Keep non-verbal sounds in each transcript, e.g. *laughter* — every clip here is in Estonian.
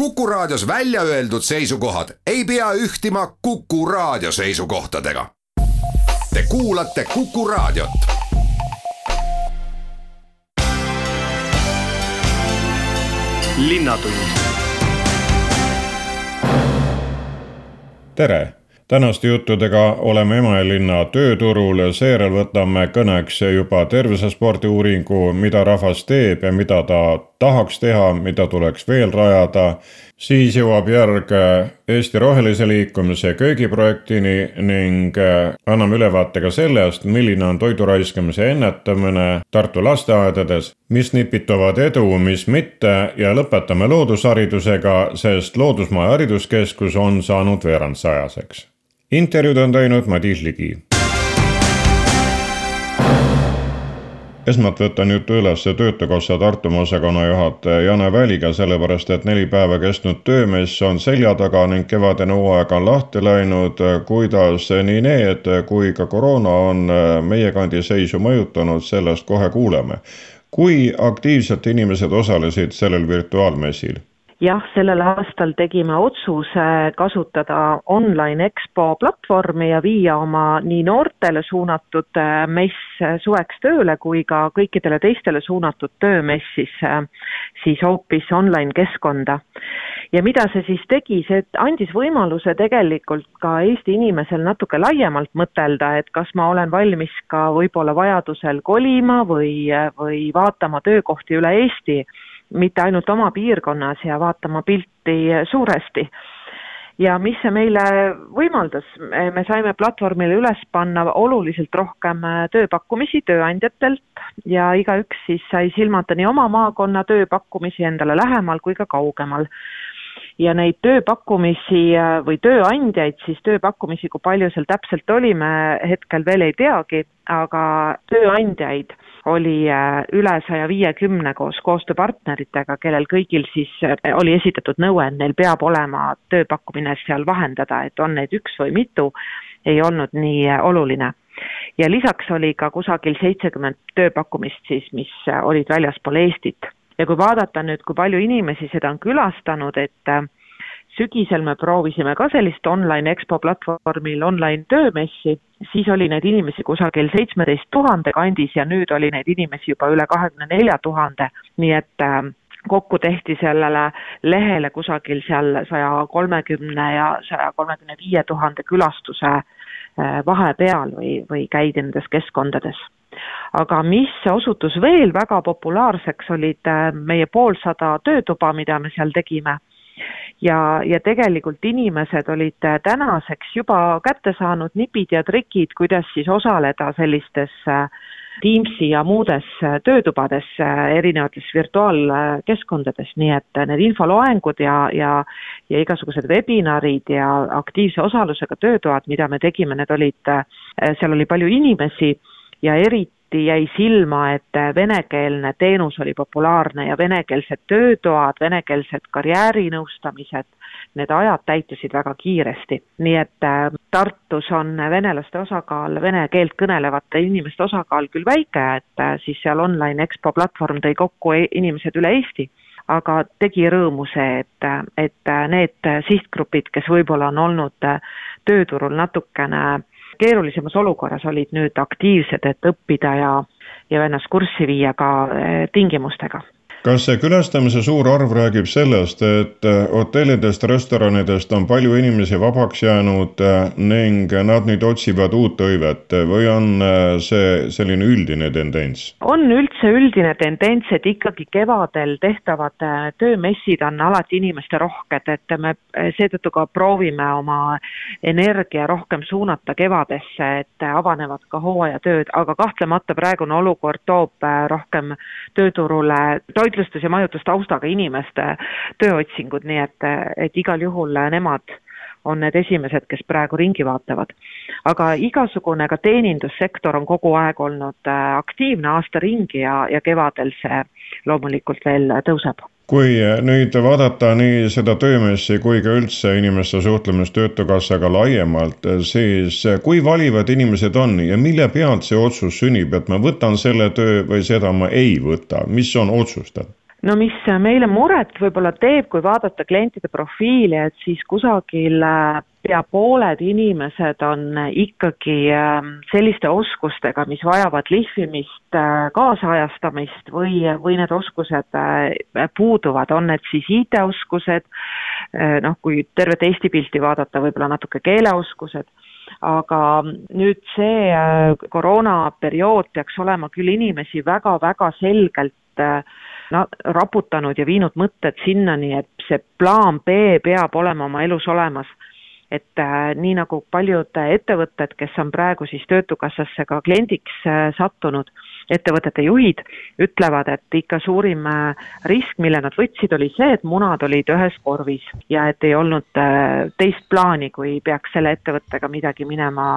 Kuku Raadios välja öeldud seisukohad ei pea ühtima Kuku Raadio seisukohtadega. Te kuulate Kuku Raadiot. tere tänaste juttudega oleme Emajõelinna tööturul, seejärel võtame kõneks juba tervisespordi uuringu, mida rahvas teeb ja mida ta tahaks teha, mida tuleks veel rajada. siis jõuab järg Eesti Rohelise Liikumise köögiprojektini ning anname ülevaate ka sellest, milline on toidu raiskamise ennetamine Tartu lasteaedades, mis nipitavad edu, mis mitte ja lõpetame loodusharidusega, sest Loodusmaja hariduskeskus on saanud veerandsajaseks intervjuud on teinud Madis Ligi. Esmalt võtan jutu üles Töötukassa Tartumaa osakonna juhataja Jane Väliga, sellepärast et neli päeva kestnud töömess on selja taga ning kevadine hooaeg on lahti läinud. kuidas nii need kui ka koroona on meie kandi seisu mõjutanud, sellest kohe kuuleme. kui aktiivselt inimesed osalesid sellel virtuaalmessil? Jah, sellel aastal tegime otsuse kasutada online EXPO platvormi ja viia oma nii noortele suunatud äh, mess suveks tööle kui ka kõikidele teistele suunatud töömess siis, äh, siis hoopis online keskkonda. ja mida see siis tegi, see andis võimaluse tegelikult ka Eesti inimesel natuke laiemalt mõtelda, et kas ma olen valmis ka võib-olla vajadusel kolima või, või vaatama töökohti üle Eesti mitte ainult oma piirkonnas ja vaatama pilti suuresti. ja mis see meile võimaldas, me saime platvormile üles panna oluliselt rohkem tööpakkumisi tööandjatelt ja igaüks siis sai silmata nii oma maakonna tööpakkumisi endale lähemal kui ka kaugemal. Ja neid tööpakkumisi või tööandjaid, siis tööpakkumisi, kui palju seal täpselt oli, me hetkel veel ei teagi, aga tööandjaid oli äh, üle saja viiekümne koos koostööpartneritega, kellel kõigil siis äh, oli esitatud nõue, et neil peab olema tööpakkumine seal vahendada, et on neid üks või mitu, ei olnud nii äh, oluline. ja lisaks oli ka kusagil seitsekümmend tööpakkumist siis, mis olid väljaspool Eestit. ja kui vaadata nüüd, kui palju inimesi seda on külastanud, et sügisel me proovisime ka sellist online EXPO platvormil online töömessi, siis oli neid inimesi kusagil seitsmeteist tuhande kandis ja nüüd oli neid inimesi juba üle kahekümne nelja tuhande, nii et äh, kokku tehti sellele lehele kusagil seal saja kolmekümne ja saja kolmekümne viie tuhande külastuse äh, vahepeal või, või käidi nendes keskkondades. Aga mis osutus veel väga populaarseks, olid äh, meie poolsada töötuba, mida me seal tegime ja, ja tegelikult inimesed olid äh, tänaseks juba kätte saanud nipid ja trikid, kuidas siis osaleda sellistes äh, Teamsi ja muudes äh, töötubades erinevates virtuaalkeskkondades, nii et need infoloengud ja, ja ja igasugused webinarid ja aktiivse osalusega töötoad, mida me tegime, need olid, seal oli palju inimesi ja eriti eriti jäi silma, et venekeelne teenus oli populaarne ja venekeelsed töötoad, venekeelsed karjäärinõustamised, need ajad täitusid väga kiiresti. nii et äh, Tartus on venelaste osakaal, vene keelt kõnelevate inimeste osakaal küll väike, et äh, siis seal online EXPO platvorm tõi kokku e-, inimesed üle Eesti aga tegi rõõmu see, et, et need sihtgrupid, kes võib-olla on olnud tööturul natukene keerulisemas olukorras olid nüüd aktiivsed, et õppida ja, ja ennast kurssi viia ka eh, tingimustega kas see külastamise suur arv räägib sellest, et äh, hotellidest, restoranidest on palju inimesi vabaks jäänud äh, ning nad nüüd otsivad uut hõivet või on äh, see selline üldine tendents? on üldse üldine tendents, et ikkagi kevadel tehtavad töömessid on alati inimeste rohked, et me seetõttu ka proovime oma energia rohkem suunata kevadesse, et avanevad ka hooajatööd, aga kahtlemata praegune olukord toob rohkem tööturule toidu toitlustus- ja majutustaustaga inimeste tööotsingud, nii et, et igal juhul nemad on need esimesed, kes praegu ringi vaatavad. aga igasugune ka teenindussektor on kogu aeg olnud äh, aktiivne aasta ringi ja, ja kevadel see loomulikult veel tõuseb kui nüüd vaadata nii seda töömessi kui ka üldse inimeste suhtlemist Töötukassaga laiemalt, siis kui valivad inimesed on ja mille pealt see otsus sünnib, et ma võtan selle töö või seda ma ei võta, mis on otsustatud? no mis meile muret võib-olla teeb, kui vaadata klientide profiili, et siis kusagil äh, pea pooled inimesed on ikkagi ähm, selliste oskustega, mis vajavad lihvimist, äh, kaasajastamist või, või need oskused äh, puuduvad, on need siis IT-oskused, noh, kui tervet Eesti pilti vaadata, võib-olla natuke keeleoskused aga nüüd see koroonaperiood peaks olema küll inimesi väga-väga selgelt no, raputanud ja viinud mõtted sinnani, et see plaan B peab olema oma elus olemas. Et äh, nii nagu paljud ettevõtted, kes on praegu siis Töötukassasse ka kliendiks äh, sattunud, ettevõtete juhid ütlevad, et ikka suurim äh, risk, mille nad võtsid, oli see, et munad olid ühes korvis ja et ei olnud teist plaani, kui peaks selle ettevõttega midagi minema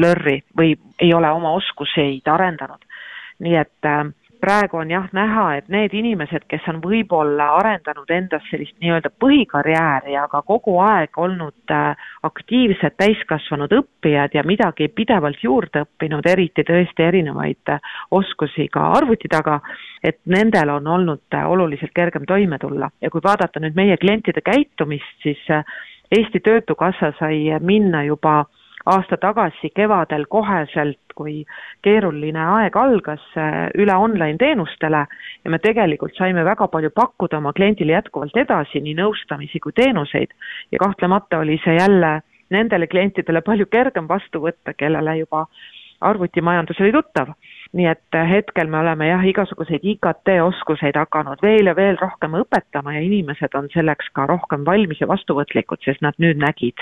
lörri või ei ole oma oskuseid arendanud. nii et äh, praegu on jah näha, et need inimesed, kes on võib-olla arendanud endas sellist nii-öelda põhikarjääri, aga kogu aeg olnud äh, aktiivsed täiskasvanud õppijad ja midagi pidevalt juurde õppinud, eriti tõesti erinevaid äh, oskusi ka arvuti taga, et nendel on olnud äh, oluliselt kergem toime tulla. Ja kui vaadata nüüd meie klientide käitumist, siis Eesti Töötukassa sai minna juba aasta tagasi kevadel koheselt, kui keeruline aeg algas, üle online teenustele ja me tegelikult saime väga palju pakkuda oma kliendile jätkuvalt edasi nii nõustamisi kui teenuseid. Ja kahtlemata oli see jälle nendele klientidele palju kergem vastu võtta, kellele juba arvutimajandus oli tuttav nii et äh, hetkel me oleme jah, igasuguseid IKT oskuseid hakanud veel ja veel rohkem õpetama ja inimesed on selleks ka rohkem valmis ja vastuvõtlikud, sest nad nüüd nägid,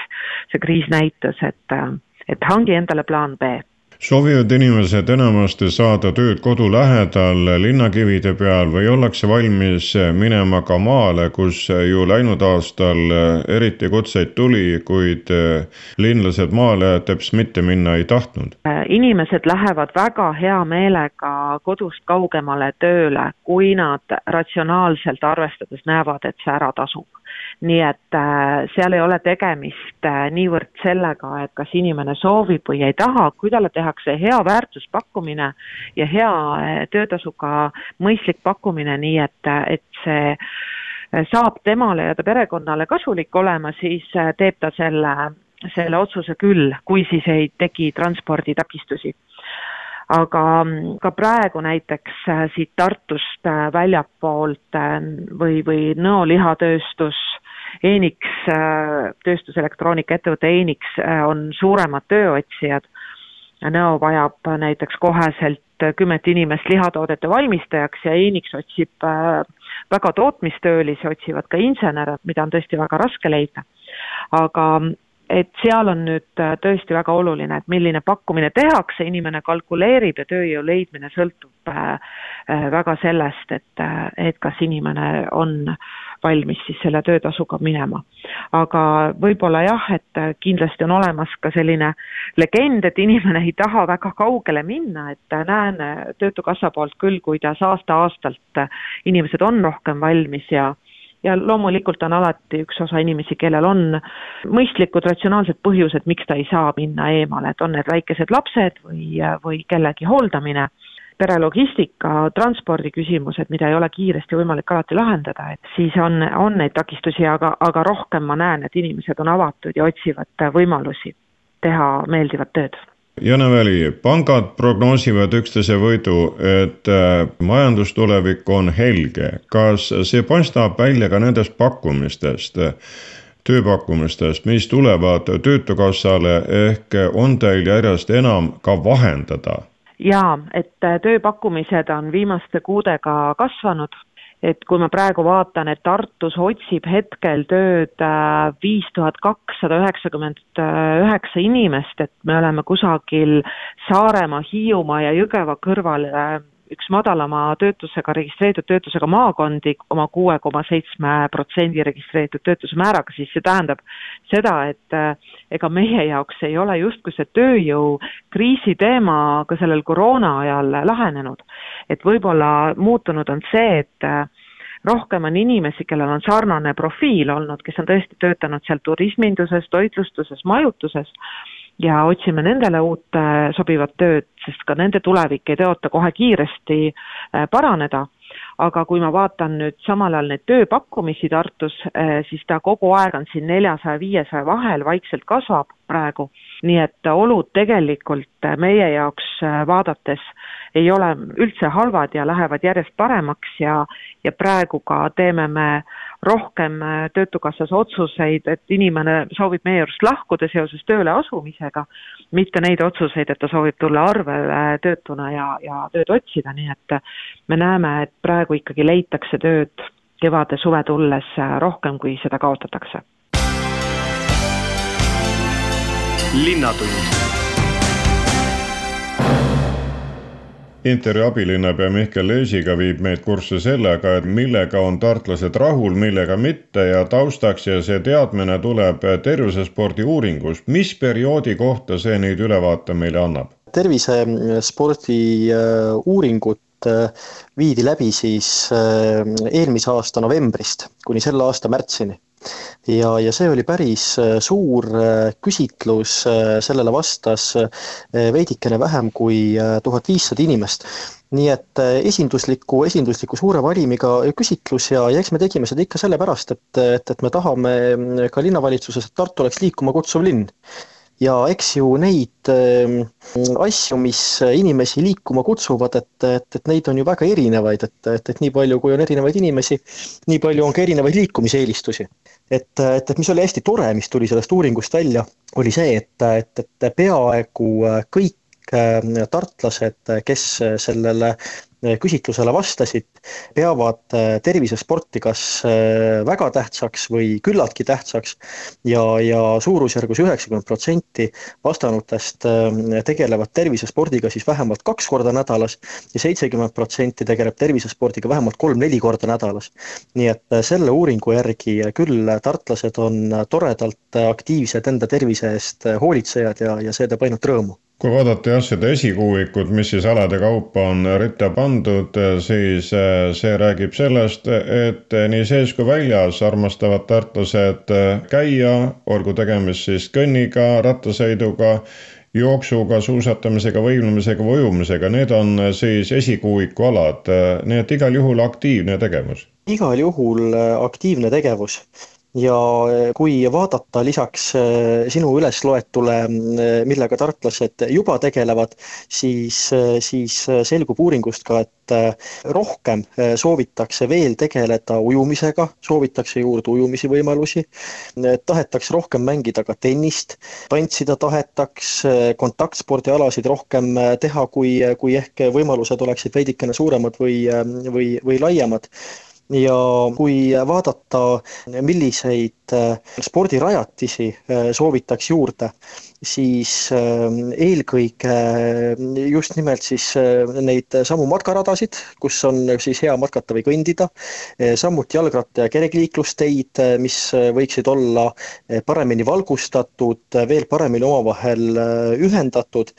see kriis näitas, et, äh, et hangi endale plaan B soovivad inimesed enamasti saada tööd kodu lähedal linnakivide peal või ollakse valmis minema ka maale, kus ju läinud aastal eriti kutseid tuli, kuid linlased maale teps mitte minna ei tahtnud? inimesed lähevad väga hea meelega kodust kaugemale tööle, kui nad ratsionaalselt arvestades näevad, et see ära tasub nii et äh, seal ei ole tegemist äh, niivõrd sellega, et kas inimene soovib või ei taha, kui talle tehakse hea väärtuspakkumine ja hea äh, töötasuga mõistlik pakkumine, nii et, et see saab temale ja ta perekonnale kasulik olema, siis teeb ta selle, selle otsuse küll, kui siis ei teki transporditakistusi aga mm, ka praegu näiteks siit Tartust väljapoolt või, või Nõo lihatööstus Enix, äh, tööstuselektroonikaettevõte Enix äh, on suuremad tööotsijad. Nõo vajab näiteks koheselt kümmet inimest lihatoodete valmistajaks ja Enix otsib äh, väga tootmistöölisi, otsivad ka insenere, mida on tõesti väga raske leida. aga et seal on nüüd tõesti väga oluline, et milline pakkumine tehakse, inimene kalkuleerib ja tööjõu leidmine sõltub väga sellest, et, et kas inimene on valmis siis selle töötasuga minema. aga võib-olla jah, et kindlasti on olemas ka selline legend, et inimene ei taha väga kaugele minna, et näen Töötukassa poolt küll, kuidas aasta-aastalt inimesed on rohkem valmis ja ja loomulikult on alati üks osa inimesi, kellel on mõistlikud ratsionaalsed põhjused, miks ta ei saa minna eemale, et on need väikesed lapsed või, või kellegi hooldamine. Perelogistika, transpordi küsimused, mida ei ole kiiresti võimalik alati lahendada, et siis on, on neid takistusi, aga, aga rohkem ma näen, et inimesed on avatud ja otsivad võimalusi teha meeldivat tööd Jane Väli, pangad prognoosivad üksteise võidu, et äh, majandustulevik on helge. kas see paistab välja ka nendest pakkumistest, tööpakkumistest, mis tulevad Töötukassale, ehk on teil järjest enam ka vahendada jaa, et äh, tööpakkumised on viimaste kuudega kasvanud, et kui ma praegu vaatan, et Tartus otsib hetkel tööd äh, viis tuhat kakssada üheksakümmend üheksa inimest, et me oleme kusagil Saaremaa, Hiiumaa ja Jõgeva kõrval äh, üks madalama töötusega, registreeritud töötusega maakondi oma kuue koma seitsme protsendi registreeritud töötuse määraga, siis see tähendab seda, et äh, ega meie jaoks ei ole justkui see tööjõukriisi teema ka sellel koroona ajal lahenenud. et võib-olla muutunud on see, et äh, rohkem on inimesi, kellel on sarnane profiil olnud, kes on tõesti töötanud seal turisminduses, toitlustuses, majutuses ja otsime nendele uut äh, sobivat tööd, sest ka nende tulevik ei tõota kohe kiiresti äh, paraneda. Aga kui ma vaatan nüüd samal ajal neid tööpakkumisi Tartus, siis ta kogu aeg on siin neljasaja, viiesaja vahel, vaikselt kasvab praegu, nii et olud tegelikult meie jaoks vaadates ei ole üldse halvad ja lähevad järjest paremaks ja, ja praegu ka teeme me rohkem Töötukassas otsuseid, et inimene soovib meie juurest lahkuda seoses tööle asumisega, mitte neid otsuseid, et ta soovib tulla arvele töötuna ja, ja tööd otsida, nii et me näeme, et praegu ikkagi leitakse tööd kevade-suve tulles rohkem, kui seda kaotatakse. linnatund intervjuu abilinnapea Mihkel Leesiga viib meid kurssi sellega, et millega on tartlased rahul, millega mitte ja taustaks ja see teadmine tuleb tervisespordi uuringust. mis perioodi kohta see nüüd ülevaate meile annab? tervisespordi äh, uuringut äh, viidi läbi siis äh, eelmise aasta novembrist kuni selle aasta märtsini ja, ja see oli päris äh, suur äh, küsitlus, äh, sellele vastas veidikene vähem kui tuhat viissada inimest. nii et esindusliku, esindusliku suure valimiga küsitlus ja, ja eks me tegime seda ikka sellepärast, et, et, et me tahame ka linnavalitsuses, et Tartu oleks liikuma kutsuv linn ja eks ju neid äh, asju, mis inimesi liikuma kutsuvad, et, et, et neid on ju väga erinevaid, et, et, et nii palju, kui on erinevaid inimesi, nii palju on ka erinevaid liikumiseelistusi. Et, et, et mis oli hästi tore, mis tuli sellest uuringust välja, oli see, et, et, et peaaegu kõik äh, tartlased, kes sellele küsitlusele vastasid, peavad äh, tervisesporti kas äh, väga tähtsaks või küllaltki tähtsaks ja, ja suurusjärgus üheksakümmend protsenti vastanutest tegelevad tervisespordiga siis vähemalt kaks korda nädalas ja seitsekümmend protsenti tegeleb tervisespordiga vähemalt kolm-neli korda nädalas. nii et selle uuringu järgi küll tartlased on toredalt aktiivsed enda tervise eest hoolitsejad ja, ja see teeb ainult rõõmu kui vaadata jah, seda esikuuikut, mis siis alade kaupa on ritta pandud, siis eh, see räägib sellest, et nii sees kui väljas armastavad tartlased eh, käia, olgu tegemist siis kõnniga, rattasõiduga, jooksuga, suusatamisega, võimlemisega või ujumisega, need on siis esikuuiku alad, nii et igal juhul aktiivne tegevus. igal juhul aktiivne tegevus ja eh, kui vaadata lisaks eh, sinu ülesloetule, eh, millega tartlased juba tegelevad, siis, siis selgub uuringust ka, et rohkem soovitakse veel tegeleda ujumisega, soovitakse juurde ujumise võimalusi, tahetakse rohkem mängida ka tennist, tantsida tahetaks, kontaktspordialasid rohkem teha, kui, kui ehk võimalused oleksid veidikene suuremad või, või, või laiemad ja kui vaadata, milliseid äh, spordirajatisi äh, soovitaks juurde, siis äh, eelkõige just nimelt siis neid samu matkaradasid, kus on siis hea matkata või kõndida, samuti jalgratta- ja kergliiklusteid, mis võiksid olla paremini valgustatud, veel paremini omavahel ühendatud,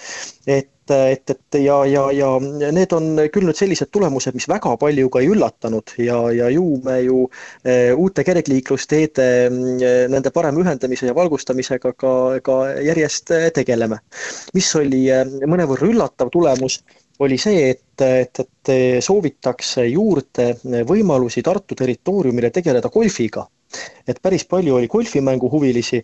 et et, et ja, ja, ja need on küll nüüd sellised tulemused, mis väga palju ka ei üllatanud ja, ja ju me ju e, uute kergliiklusteede, e, nende parema ühendamise ja valgustamisega ka, ka järjest tegeleme. mis oli e, mõnevõrra üllatav tulemus, oli see, et, et, et soovitakse juurde võimalusi Tartu territooriumile tegeleda golfiga et päris palju oli golfimänguhuvilisi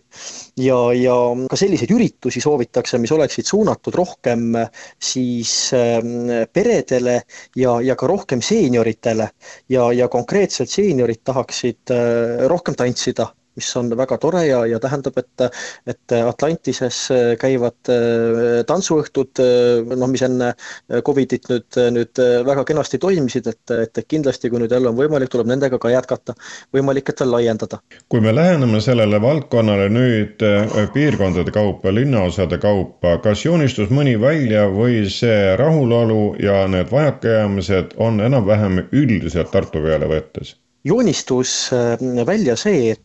ja, ja ka selliseid üritusi soovitakse, mis oleksid suunatud rohkem siis ähm, peredele ja, ja ka rohkem seenioritele. Ja, ja konkreetselt seeniorid tahaksid äh, rohkem tantsida mis on väga tore ja, ja tähendab, et, et Atlantises käivad äh, tantsuõhtud, äh, noh, mis enne Covidit nüüd, nüüd väga kenasti toimisid, et, et kindlasti, kui nüüd jälle on võimalik, tuleb nendega ka jätkata. võimalik, et veel laiendada. kui me läheneme sellele valdkonnale nüüd äh, piirkondade kaupa, linnaosade kaupa, kas joonistus mõni välja või see rahulolu ja need vajakajäämised on enam-vähem üldiselt Tartu peale võttes? joonistus välja see, et äh,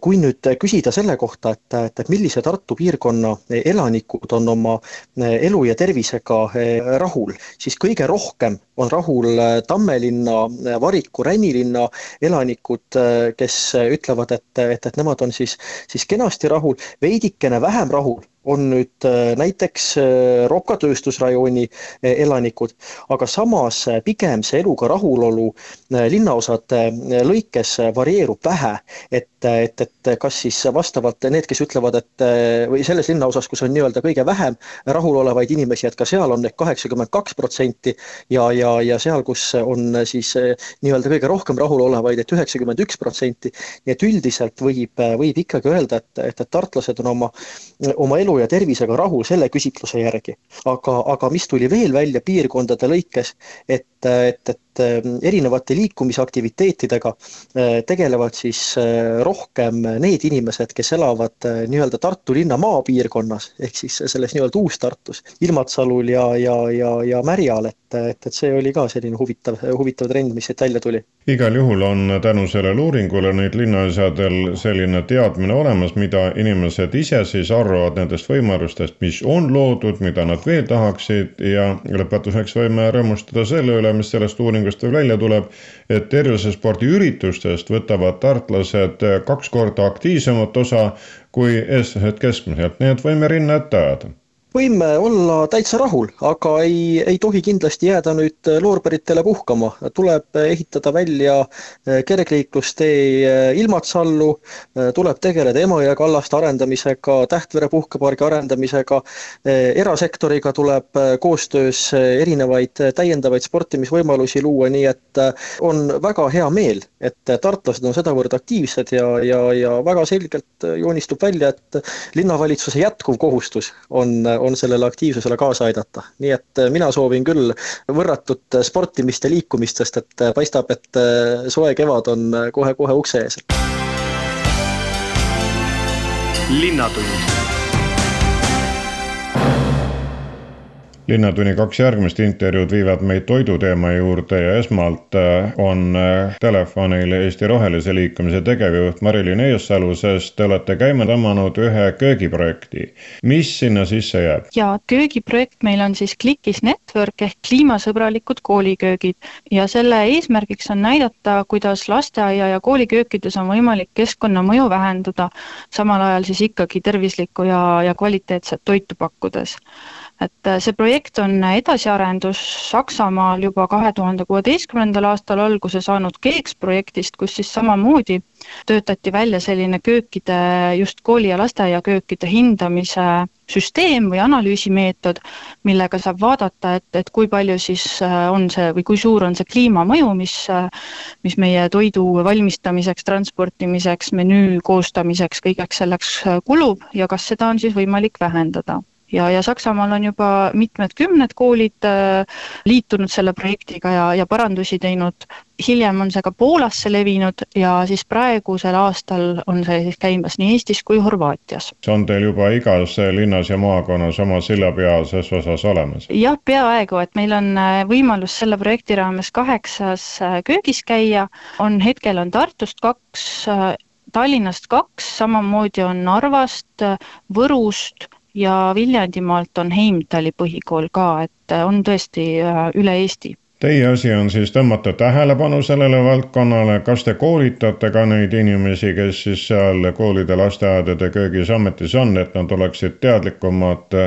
kui nüüd küsida selle kohta, et, et, et millise Tartu piirkonna elanikud on oma äh, elu ja tervisega äh, rahul, siis kõige rohkem on rahul Tammelinna, Variku, Ränilinna elanikud, kes ütlevad, et, et, et nemad on siis, siis kenasti rahul, veidikene vähem rahul on nüüd äh, näiteks äh, Roka tööstusrajooni äh, elanikud, aga samas pigem see eluga rahulolu linnaosade lõikes varieerub vähe, et, et, et kas siis vastavalt need, kes ütlevad, et või selles linnaosas, kus on nii-öelda kõige vähem rahulolevaid inimesi, et ka seal on need kaheksakümmend kaks protsenti ja, ja, ja seal, kus on siis nii-öelda kõige rohkem rahulolevaid, et üheksakümmend üks protsenti. nii et üldiselt võib, võib ikkagi öelda, et, et, et tartlased on oma, oma elu ja tervisega rahul selle küsitluse järgi. aga, aga mis tuli veel välja piirkondade lõikes, et, et, et erinevate liikumisaktiviteetidega eh, tegelevad siis eh, rohkem need inimesed, kes elavad eh, nii-öelda Tartu linna maapiirkonnas, ehk siis selles nii-öelda Uus-Tartus, Ilmatsalul ja, ja, ja, ja Märjal, et, et, et see oli ka selline huvitav, huvitav trend, mis siit välja tuli. igal juhul on tänu sellele uuringule nüüd linnaosadel selline teadmine olemas, mida inimesed ise siis arvavad nendest võimalustest, mis on loodud, mida nad veel tahaksid ja lõpetuseks võime rõõmustada selle üle, mis sellest uuringust veel välja tuleb, et tervisespordiüritustest võtavad tartlased kaks korda aktiivsemat osa kui eestlased keskmiselt, nii et võime rinna ette ajada võime olla täitsa rahul, aga ei, ei tohi kindlasti jääda nüüd loorberitele puhkama. tuleb ehitada välja eh, kergliiklustee Ilmatsallu, tuleb tegeleda Emajõe kallaste arendamisega, Tähtvere puhkepargi arendamisega, erasektoriga tuleb koostöös erinevaid täiendavaid sportimisvõimalusi luua, nii et on väga hea meel, et tartlased on sedavõrd aktiivsed ja, ja, ja väga selgelt joonistub välja, et linnavalitsuse jätkuv kohustus on, on sellele aktiivsusele kaasa aidata. nii et äh, mina soovin küll võrratut äh, sportimist ja liikumist, sest et äh, paistab, et soe kevad on kohe-kohe ukse ees. linnatund linnatunni kaks järgmist intervjuud viivad meid toiduteema juurde ja esmalt äh, on äh, telefonil Eesti Rohelise Liikumise tegevjuht Mari-Liin Eessalu, sest te olete käima tõmmanud ühe köögiprojekti. mis sinna sisse jääb? ja köögiprojekt meil on siis Clickis Network ehk kliimasõbralikud kooliköögid ja selle eesmärgiks on näidata, kuidas lasteaia ja kooliköökides on võimalik keskkonnamõju vähendada, samal ajal siis ikkagi tervislikku ja, ja kvaliteetset toitu pakkudes et äh, see projekt on edasiarendus Saksamaal juba kahe tuhande kuueteistkümnendal aastal alguse saanud KEEKS projektist, kus siis samamoodi töötati välja selline köökide, just kooli- ja lasteaiaköökide hindamise süsteem või analüüsimeetod, millega saab vaadata, et, et kui palju siis äh, on see või kui suur on see kliimamõju, mis, äh, mis meie toidu valmistamiseks, transportimiseks, menüü koostamiseks, kõigeks selleks kulub ja kas seda on siis võimalik vähendada ja, ja Saksamaal on juba mitmed kümned koolid äh, liitunud selle projektiga ja, ja parandusi teinud. hiljem on see ka Poolasse levinud ja siis praegusel aastal on see siis käimas nii Eestis kui Horvaatias. see on teil juba igas linnas ja maakonnas oma sillapealses osas olemas? jah, peaaegu, et meil on äh, võimalus selle projekti raames kaheksas äh, köögis käia, on hetkel on Tartust kaks, Tallinnast kaks, samamoodi on Narvast, Võrust ja Viljandimaalt on Heimtali põhikool ka, et äh, on tõesti äh, üle Eesti. Teie asi on siis tõmmata tähelepanu sellele valdkonnale, kas te koolitate ka neid inimesi, kes siis seal koolide, lasteaedade köögis ametis on, et nad oleksid teadlikumad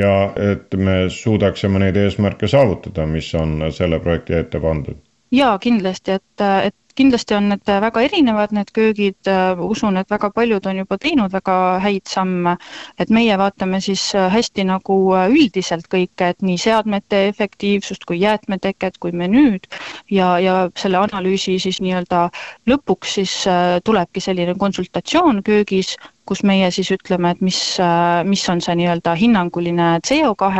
ja et me suudaksime neid eesmärke saavutada, mis on selle projekti ette pandud? jaa, kindlasti, et, et kindlasti on need väga erinevad, need köögid, usun, et väga paljud on juba teinud väga häid samme, et meie vaatame siis hästi nagu üldiselt kõike, et nii seadmete efektiivsust kui jäätmeteket kui menüüd. Ja, ja selle analüüsi siis nii-öelda lõpuks siis tulebki selline konsultatsioon köögis, kus meie siis ütleme, et mis, mis on see nii-öelda hinnanguline CO2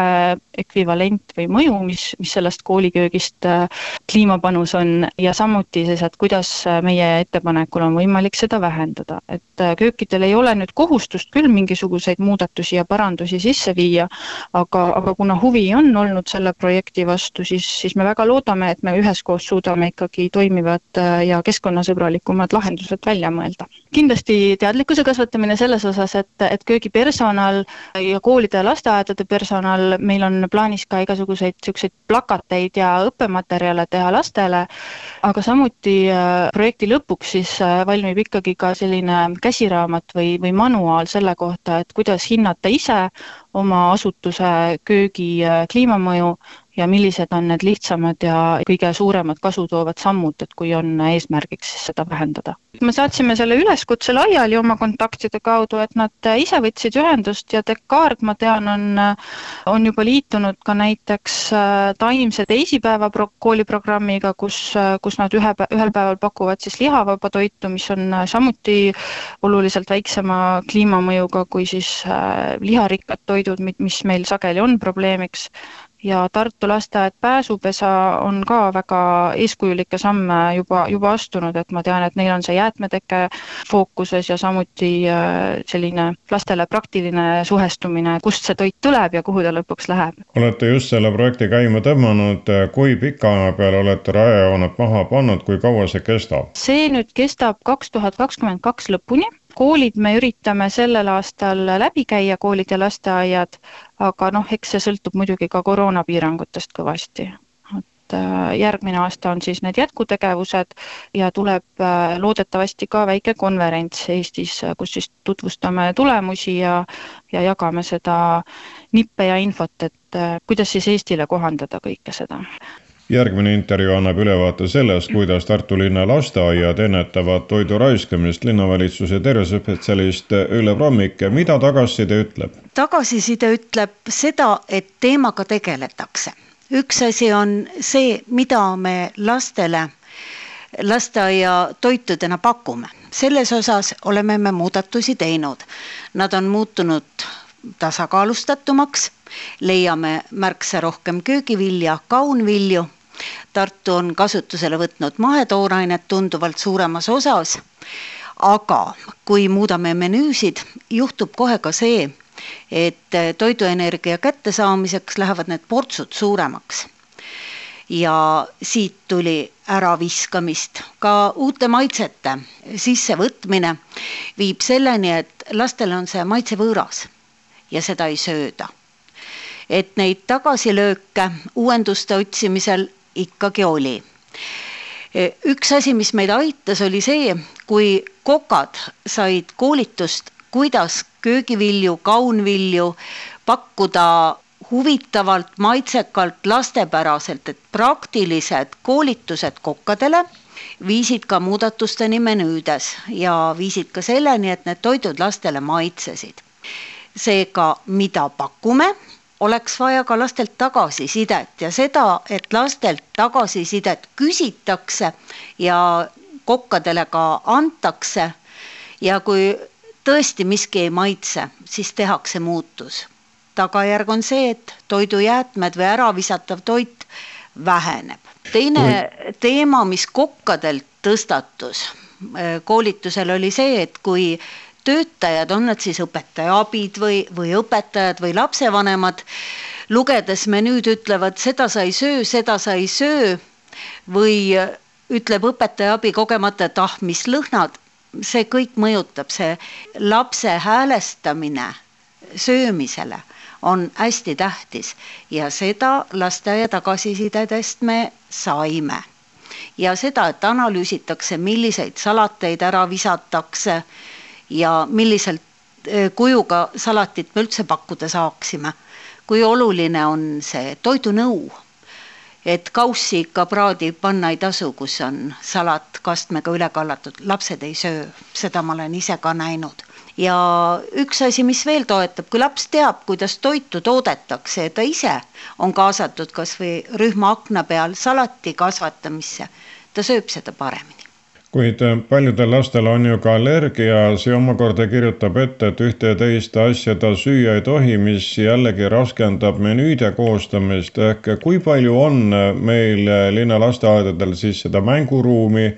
ekvivalent või mõju, mis, mis sellest kooliköögist äh, kliimapanus on ja samuti siis, et kuidas meie ettepanekul on võimalik seda vähendada, et äh, köökidel ei ole nüüd kohustust küll mingisuguseid muudatusi ja parandusi sisse viia, aga, aga kuna huvi on olnud selle projekti vastu, siis, siis me väga loodame, et me üheskoos suudame ikkagi toimivad äh, ja keskkonnasõbralikumad lahendused välja mõelda. kindlasti teadlikkuse kasvatamine selles osas, et, et köögipersonal ja koolide ja lasteaedade personal, meil on plaanis ka igasuguseid niisuguseid plakateid ja õppematerjale teha lastele, aga samuti äh, projekti lõpuks siis äh, valmib ikkagi ka selline käsiraamat või, või manuaal selle kohta, et kuidas hinnata ise oma asutuse köögi äh, kliimamõju ja millised on need lihtsamad ja kõige suuremad kasu toovad sammud, et kui on eesmärgiks siis seda vähendada. me saatsime selle üleskutse laiali oma kontaktide kaudu, et nad ise võtsid ühendust ja Descartes, ma tean, on, on juba liitunud ka näiteks äh, taimse teisipäeva pro-, kooliprogrammiga, kus, kus nad ühe, ühel päeval pakuvad siis lihavaba toitu, mis on samuti oluliselt väiksema kliimamõjuga kui siis äh, liharikkad toidud, mis meil sageli on probleemiks ja Tartu lasteaed Pääsupesa on ka väga eeskujulikke samme juba, juba astunud, et ma tean, et neil on see jäätmeteke fookuses ja samuti äh, selline lastele praktiline suhestumine, kust see toit tuleb ja kuhu ta lõpuks läheb. olete just selle projekti käima tõmmanud, kui pika aja peale olete rajajooned maha pannud, kui kaua see kestab? see nüüd kestab kaks tuhat kakskümmend kaks lõpuni koolid me üritame sellel aastal läbi käia, koolid ja lasteaiad, aga noh, eks see sõltub muidugi ka koroonapiirangutest kõvasti. et äh, järgmine aasta on siis need jätkutegevused ja tuleb äh, loodetavasti ka väike konverents Eestis, kus siis tutvustame tulemusi ja, ja jagame seda nippe ja infot, et äh, kuidas siis Eestile kohandada kõike seda järgmine intervjuu annab ülevaate sellest, kuidas Tartu linna lasteaiad ennetavad toidu raiskamist. linnavalitsuse tervisespetsialist Ülle Prommik, mida tagasiside ütleb? tagasiside ütleb seda, et teemaga tegeletakse. üks asi on see, mida me lastele lasteaia toitudena pakume. selles osas oleme me muudatusi teinud. Nad on muutunud tasakaalustatumaks, leiame märksa rohkem köögivilja, kaunvilju Tartu on kasutusele võtnud mahetoorainet tunduvalt suuremas osas. aga kui muudame menüüsid, juhtub kohe ka see, et toiduenergia kättesaamiseks lähevad need portsud suuremaks. ja siit tuli äraviskamist, ka uute maitsete sissevõtmine viib selleni, et lastele on see maitse võõras ja seda ei sööda et neid tagasilööke uuenduste otsimisel ikkagi oli. üks asi, mis meid aitas, oli see, kui kokad said koolitust, kuidas köögivilju, kaunvilju pakkuda huvitavalt, maitsekalt, lastepäraselt, et praktilised koolitused kokkadele viisid ka muudatusteni menüüdes ja viisid ka selleni, et need toidud lastele maitsesid. seega, mida pakume oleks vaja ka lastelt tagasisidet ja seda, et lastelt tagasisidet küsitakse ja kokkadele ka antakse. ja kui tõesti miski ei maitse, siis tehakse muutus. tagajärg on see, et toidujäätmed või äravisatav toit väheneb. teine teema, mis kokkadelt tõstatus koolitusel oli see, et kui töötajad, on nad siis õpetaja abid või, või õpetajad või lapsevanemad, lugedes menüüd ütlevad, seda sa ei söö, seda sa ei söö või ütleb õpetaja abi kogemata, et ah, mis lõhnad, see kõik mõjutab, see lapse häälestamine söömisele on hästi tähtis ja seda lasteaia tagasisidedest me saime. ja seda, et analüüsitakse, milliseid salateid ära visatakse ja milliselt eh, kujuga salatit me üldse pakkuda saaksime. kui oluline on see toidunõu, et kaussi ikka praadi panna ei tasu, kus on salat kastmega üle kallatud, lapsed ei söö, seda ma olen ise ka näinud ja üks asi, mis veel toetab, kui laps teab, kuidas toitu toodetakse ja ta ise on kaasatud kasvõi rühma akna peal salati kasvatamisse, ta sööb seda paremini kuid äh, paljudel lastel on ju ka allergia, see omakorda kirjutab ette, et ühte ja teist asja ta süüa ei tohi, mis jällegi raskendab menüüde koostamist, ehk kui palju on äh, meil äh, linnalasteaedadel siis seda mänguruumi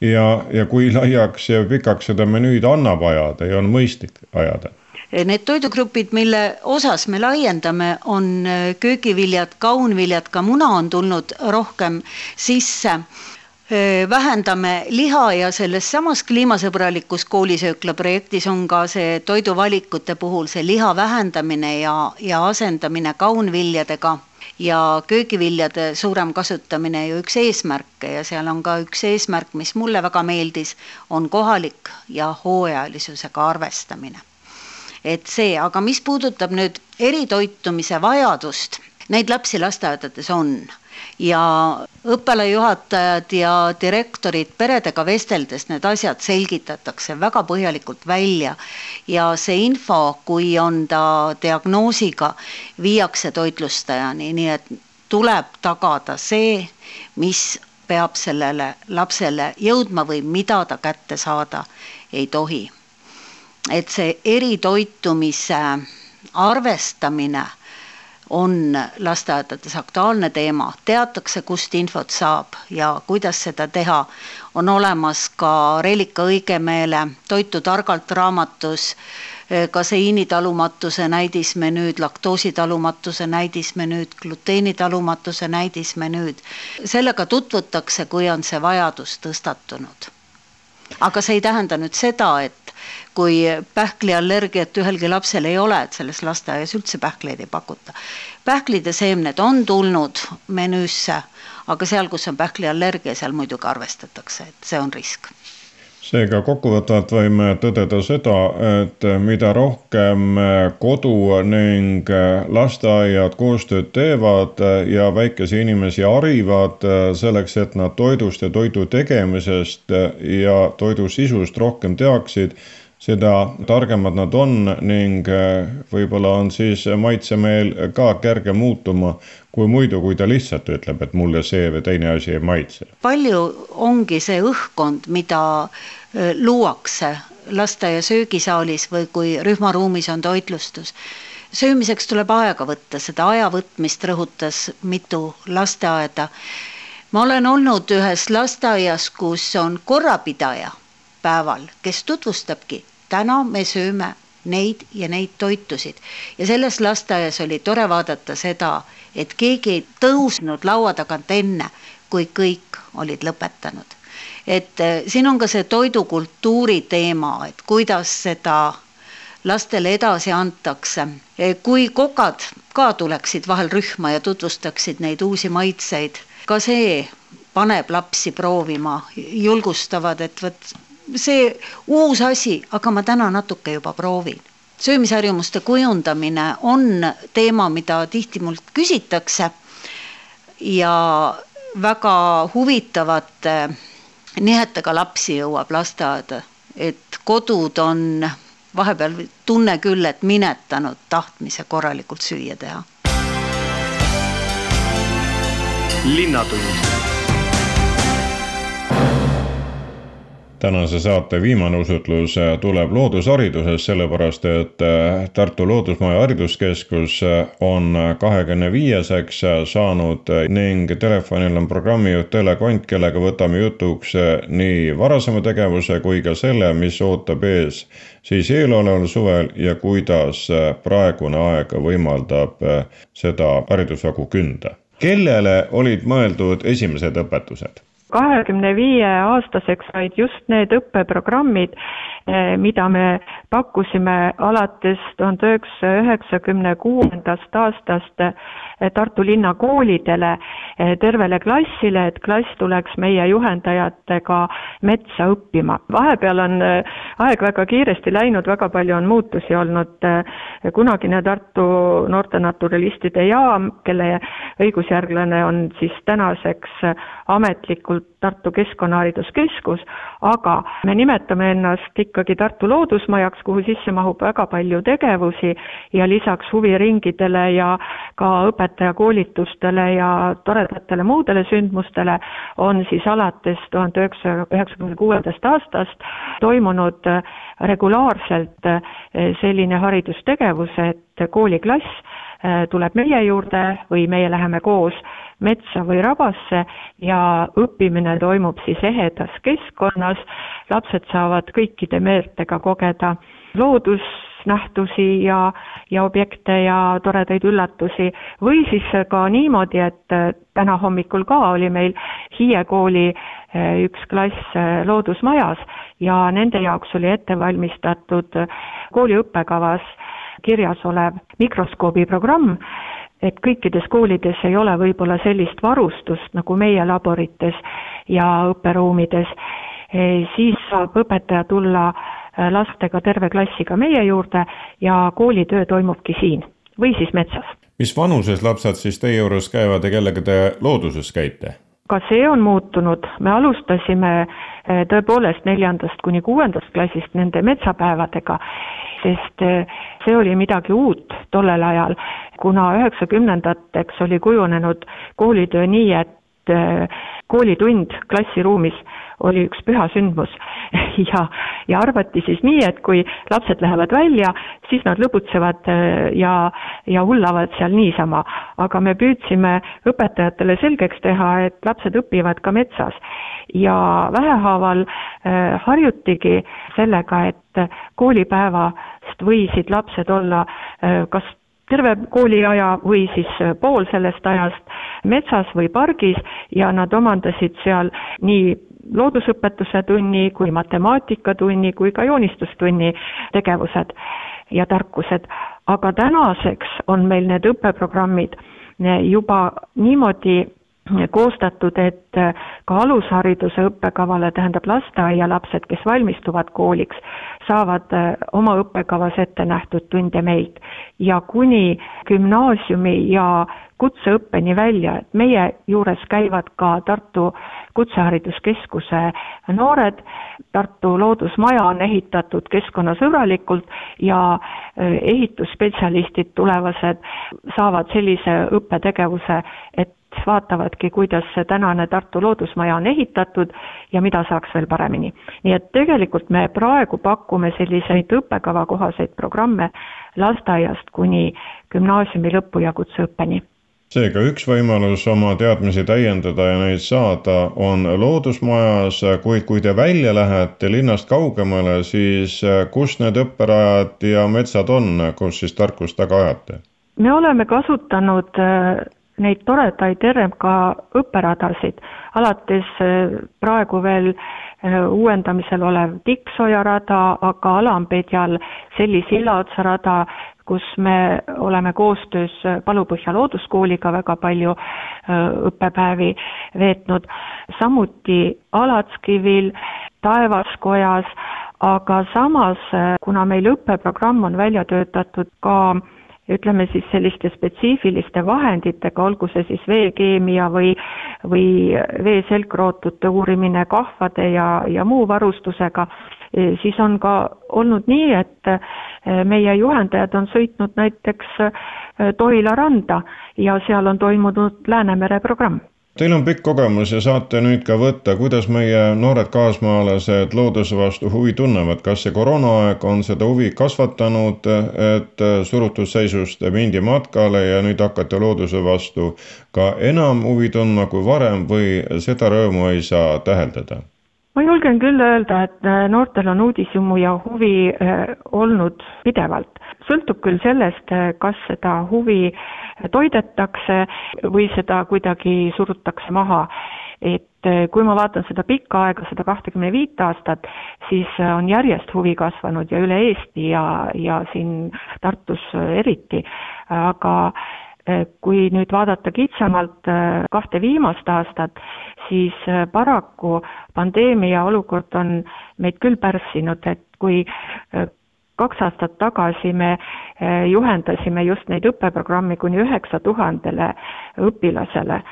ja, ja kui laiaks ja pikaks seda menüüd annab ajada ja on mõistlik ajada? Need toidugrupid, mille osas me laiendame, on köögiviljad, kaunviljad, ka muna on tulnud rohkem sisse vähendame liha ja selles samas kliimasõbralikus koolisöökla projektis on ka see toiduvalikute puhul see liha vähendamine ja, ja asendamine kaunviljadega ja köögiviljade suurem kasutamine ju üks eesmärke ja seal on ka üks eesmärk, mis mulle väga meeldis, on kohalik ja hooajalisusega arvestamine. et see, aga mis puudutab nüüd eritoitumise vajadust, neid lapsi lasteaedades on ja õppealajuhatajad ja direktorid peredega vesteldes need asjad selgitatakse väga põhjalikult välja ja see info, kui on ta diagnoosiga, viiakse toitlustajani, nii et tuleb tagada see, mis peab sellele lapsele jõudma või mida ta kätte saada ei tohi. et see eritoitumise arvestamine on lasteaedades aktuaalne teema, teatakse, kust infot saab ja kuidas seda teha. on olemas ka Reelika Õigemeele Toitu targalt raamatus kaseiinitalumatuse näidismenüüd, laktoositalumatuse näidismenüüd, gluteenitalumatuse näidismenüüd. sellega tutvutakse, kui on see vajadus tõstatunud. aga see ei tähenda nüüd seda, et kui pähkliallergiat ühelgi lapsel ei ole, et selles lasteaias üldse pähkleid ei pakuta. pähklid ja seemned on tulnud menüüsse, aga seal, kus on pähkliallergia, seal muidugi arvestatakse, et see on risk seega kokkuvõtvalt võime tõdeda seda, et mida rohkem kodu ning lasteaiad koostööd teevad ja väikesi inimesi harivad selleks, et nad toidust ja toidu tegemisest ja toidu sisust rohkem teaksid seda targemad nad on ning äh, võib-olla on siis maitsemeel ka kerge muutuma kui muidu, kui ta lihtsalt ütleb, et mulle see või teine asi ei maitse. palju ongi see õhkkond, mida äh, luuakse lasteaia söögisaalis või kui rühmaruumis on toitlustus söömiseks tuleb aega võtta, seda aja võtmist rõhutas mitu lasteaeda. ma olen olnud ühes lasteaias, kus on korrapidaja päeval, kes tutvustabki täna me sööme neid ja neid toitusid ja selles lasteaias oli tore vaadata seda, et keegi ei tõusnud laua tagant enne, kui kõik olid lõpetanud. et äh, siin on ka see toidukultuuri teema, et kuidas seda lastele edasi antakse. Äh, kui kokad ka tuleksid vahel rühma ja tutvustaksid neid uusi maitseid, ka see paneb lapsi proovima, julgustavad, et vot see uus asi, aga ma täna natuke juba proovin. söömisharjumuste kujundamine on teema, mida tihti mult küsitakse ja väga huvitavate nihetega lapsi jõuab lasteaeda, et kodud on vahepeal tunne küll, et minetanud tahtmise korralikult süüa teha. linnatund tänase saate viimane usutlus äh, tuleb loodusharidusest, sellepärast et äh, Tartu Loodusmaja Hariduskeskus äh, on kahekümne viieseks saanud ning telefonil on programmijuht Ele Kont, kellega võtame jutuks nii varasema tegevuse kui ka selle, mis ootab ees siis eeloleval suvel ja kuidas praegune aeg võimaldab seda haridusvagu künda. kellele olid mõeldud esimesed õpetused? Kahekümne viie aastaseks said just need õppeprogrammid, eh, mida me pakkusime alates tuhande üheksasaja üheksakümne kuuendast aastast Tartu linna koolidele, eh, tervele klassile, et klass tuleks meie juhendajatega metsa õppima. vahepeal on eh, aeg väga kiiresti läinud, väga palju on muutusi olnud. Eh, kunagine Tartu noortenaturalistide jaam, kelle õigusjärglane on siis tänaseks ametlikult Tartu Keskkonnahariduskeskus, aga me nimetame ennast ikkagi Tartu Loodusmajaks, kuhu sisse mahub väga palju tegevusi ja lisaks huviringidele ja ka õpetajakoolitustele ja toredatele muudele sündmustele on siis alates tuhande üheksasaja üheksakümne kuuendast aastast toimunud regulaarselt selline haridustegevus, et kooliklass tuleb meie juurde või meie läheme koos metsa või rabasse ja õppimine toimub siis ehedas keskkonnas, lapsed saavad kõikide meeltega kogeda loodus nähtusi ja, ja objekte ja toredaid üllatusi. Või siis ka niimoodi, et täna hommikul ka oli meil Hiie kooli üks klass loodusmajas ja nende jaoks oli ette valmistatud kooli õppekavas kirjas olev mikroskoobiprogramm, et kõikides koolides ei ole võib-olla sellist varustust nagu meie laborites ja õpperuumides, e, siis saab õpetaja tulla e, lastega terve klassiga meie juurde ja koolitöö toimubki siin või siis metsas. mis vanuses lapsed siis teie juures käivad ja kellega te looduses käite? ka see on muutunud, me alustasime e, tõepoolest neljandast kuni kuuendast klassist nende metsapäevadega sest eh, see oli midagi uut tollel ajal, kuna üheksakümnendateks oli kujunenud koolitöö nii, et eh, koolitund klassiruumis oli üks püha sündmus *laughs* ja, ja arvati siis nii, et kui lapsed lähevad välja, siis nad lõbutsevad äh, ja, ja hullavad seal niisama. aga me püüdsime õpetajatele selgeks teha, et lapsed õpivad ka metsas ja vähehaaval äh, harjutigi sellega, et koolipäevast võisid lapsed olla äh, kas terve kooliaja või siis pool sellest ajast metsas või pargis ja nad omandasid seal nii loodusõpetuse tunni kui matemaatika-tunni kui ka joonistustunni tegevused ja tarkused. aga tänaseks on meil need õppeprogrammid juba niimoodi koostatud, et ka alushariduse õppekavale, tähendab lasteaialapsed, kes valmistuvad kooliks, saavad oma õppekavas ette nähtud tunde meilt ja kuni gümnaasiumi ja kutseõppeni välja, et meie juures käivad ka Tartu Kutsehariduskeskuse noored, Tartu Loodusmaja on ehitatud keskkonnasõbralikult ja äh, ehitusspetsialistid tulevased saavad sellise õppetegevuse, et vaatavadki, kuidas see tänane Tartu Loodusmaja on ehitatud ja mida saaks veel paremini. nii et tegelikult me praegu pakume selliseid õppekava kohaseid programme lasteaiast kuni gümnaasiumi lõpu ja kutseõppeni seega üks võimalus oma teadmisi täiendada ja neid saada on loodusmajas, kuid kui te välja lähete linnast kaugemale, siis kus need õpperajad ja metsad on, kus siis tarkust taga ajate? me oleme kasutanud äh, neid toredaid RMK õpperadasid, alates äh, praegu veel uuendamisel olev Tikksoja rada, aga Alampedjal Selli silla otsa rada, kus me oleme koostöös Palupõhja looduskooliga väga palju õppepäevi veetnud, samuti Alatskivil, Taevaskojas, aga samas, kuna meil õppeprogramm on välja töötatud ka ütleme siis selliste spetsiifiliste vahenditega, olgu see siis veekeemia või, või vee selgrootute uurimine kahvade ja, ja muu varustusega, siis on ka olnud nii, et eh, meie juhendajad on sõitnud näiteks eh, Toila randa ja seal on toimunud Läänemere programm Teil on pikk kogemus ja saate nüüd ka võtta, kuidas meie noored kaasmaalased looduse vastu huvi tunnevad, kas see koroonaaeg on seda huvi kasvatanud, et surutud seisust mindi matkale ja nüüd hakati looduse vastu ka enam huvi tundma kui varem või seda rõõmu ei saa täheldada? Ma julgen küll öelda, et äh, noortel on uudishimu ja huvi äh, olnud pidevalt. sõltub küll sellest, äh, kas seda huvi toidetakse või seda kuidagi surutakse maha. et kui ma vaatan seda pikka aega, seda kahtekümne viit aastat, siis on järjest huvi kasvanud ja üle Eesti ja, ja siin Tartus eriti, aga kui nüüd vaadata kitsamalt kahte viimast aastat, siis äh, paraku pandeemia olukord on meid küll pärssinud, et kui kaks aastat tagasi me juhendasime just neid õppeprogrammi kuni üheksa tuhandele õpilasele,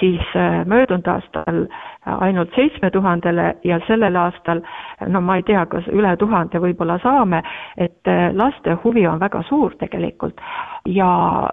siis möödunud aastal ainult seitsme tuhandele ja sellel aastal no ma ei tea, kas üle tuhande võib-olla saame, et laste huvi on väga suur tegelikult, ja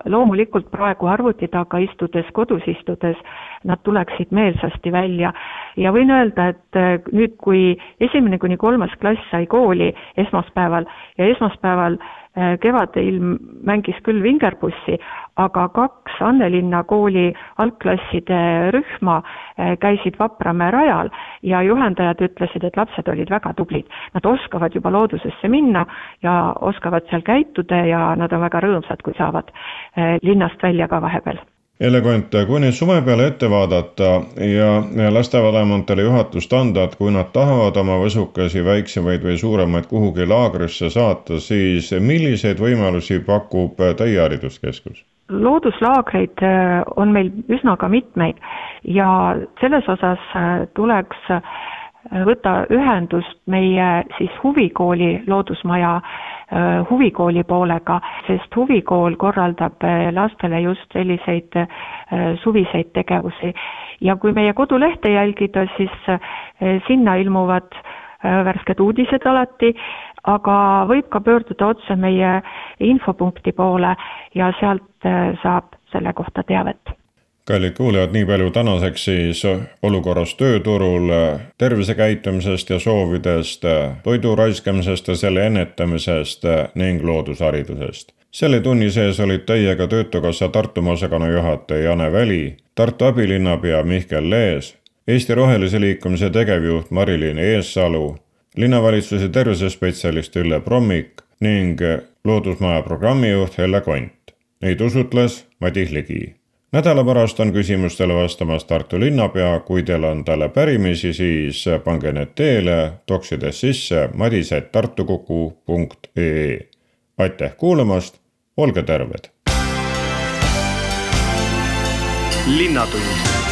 loomulikult praegu arvuti taga istudes, kodus istudes, nad tuleksid meelsasti välja. ja võin öelda, et äh, nüüd, kui esimene kuni kolmas klass sai kooli esmaspäeval ja esmaspäeval Äh, kevadilm mängis küll vingerpussi, aga kaks Annelinna kooli algklasside rühma äh, käisid Vapramäe rajal ja juhendajad ütlesid, et lapsed olid väga tublid. Nad oskavad juba loodusesse minna ja oskavad seal käituda ja nad on väga rõõmsad, kui saavad äh, linnast välja ka vahepeal Kui nüüd suve peale ette vaadata ja lastevanematele juhatust anda, et kui nad tahavad oma võsukesi, väiksemaid või suuremaid kuhugi laagrisse saata, siis milliseid võimalusi pakub Teie hariduskeskus? looduslaagreid äh, on meil üsna ka mitmeid ja selles osas äh, tuleks äh, võtta ühendust meie siis huvikooli loodusmaja huvikooli poolega, sest huvikool korraldab äh, lastele just selliseid äh, suviseid tegevusi. ja kui meie kodulehte jälgida, siis sinna ilmuvad värsked uudised alati, aga võib ka pöörduda otse meie infopunkti poole ja sealt saab selle kohta teavet kallid kuulajad, nii palju tänaseks siis olukorrast tööturul, tervisekäitumisest ja soovidest, toidu raiskamisest ja selle ennetamisest ning loodusharidusest. selle tunni sees olid teiega Töötukassa Tartumaa osakonna juhataja Jane Väli, Tartu abilinnapea Mihkel Lees, Eesti Rohelise Liikumise tegevjuht Mari-Liin Eessalu, linnavalitsuse tervisespetsialist Ülle Prommik ning Loodusmaja programmijuht Helle Kont. Neid usutles Madis Ligi nädala pärast on küsimustele vastamas Tartu linnapea, kui teil on talle pärimisi, siis pange need teele, toksides sisse madised.tartukuku.ee. aitäh kuulamast, olge terved. linnatund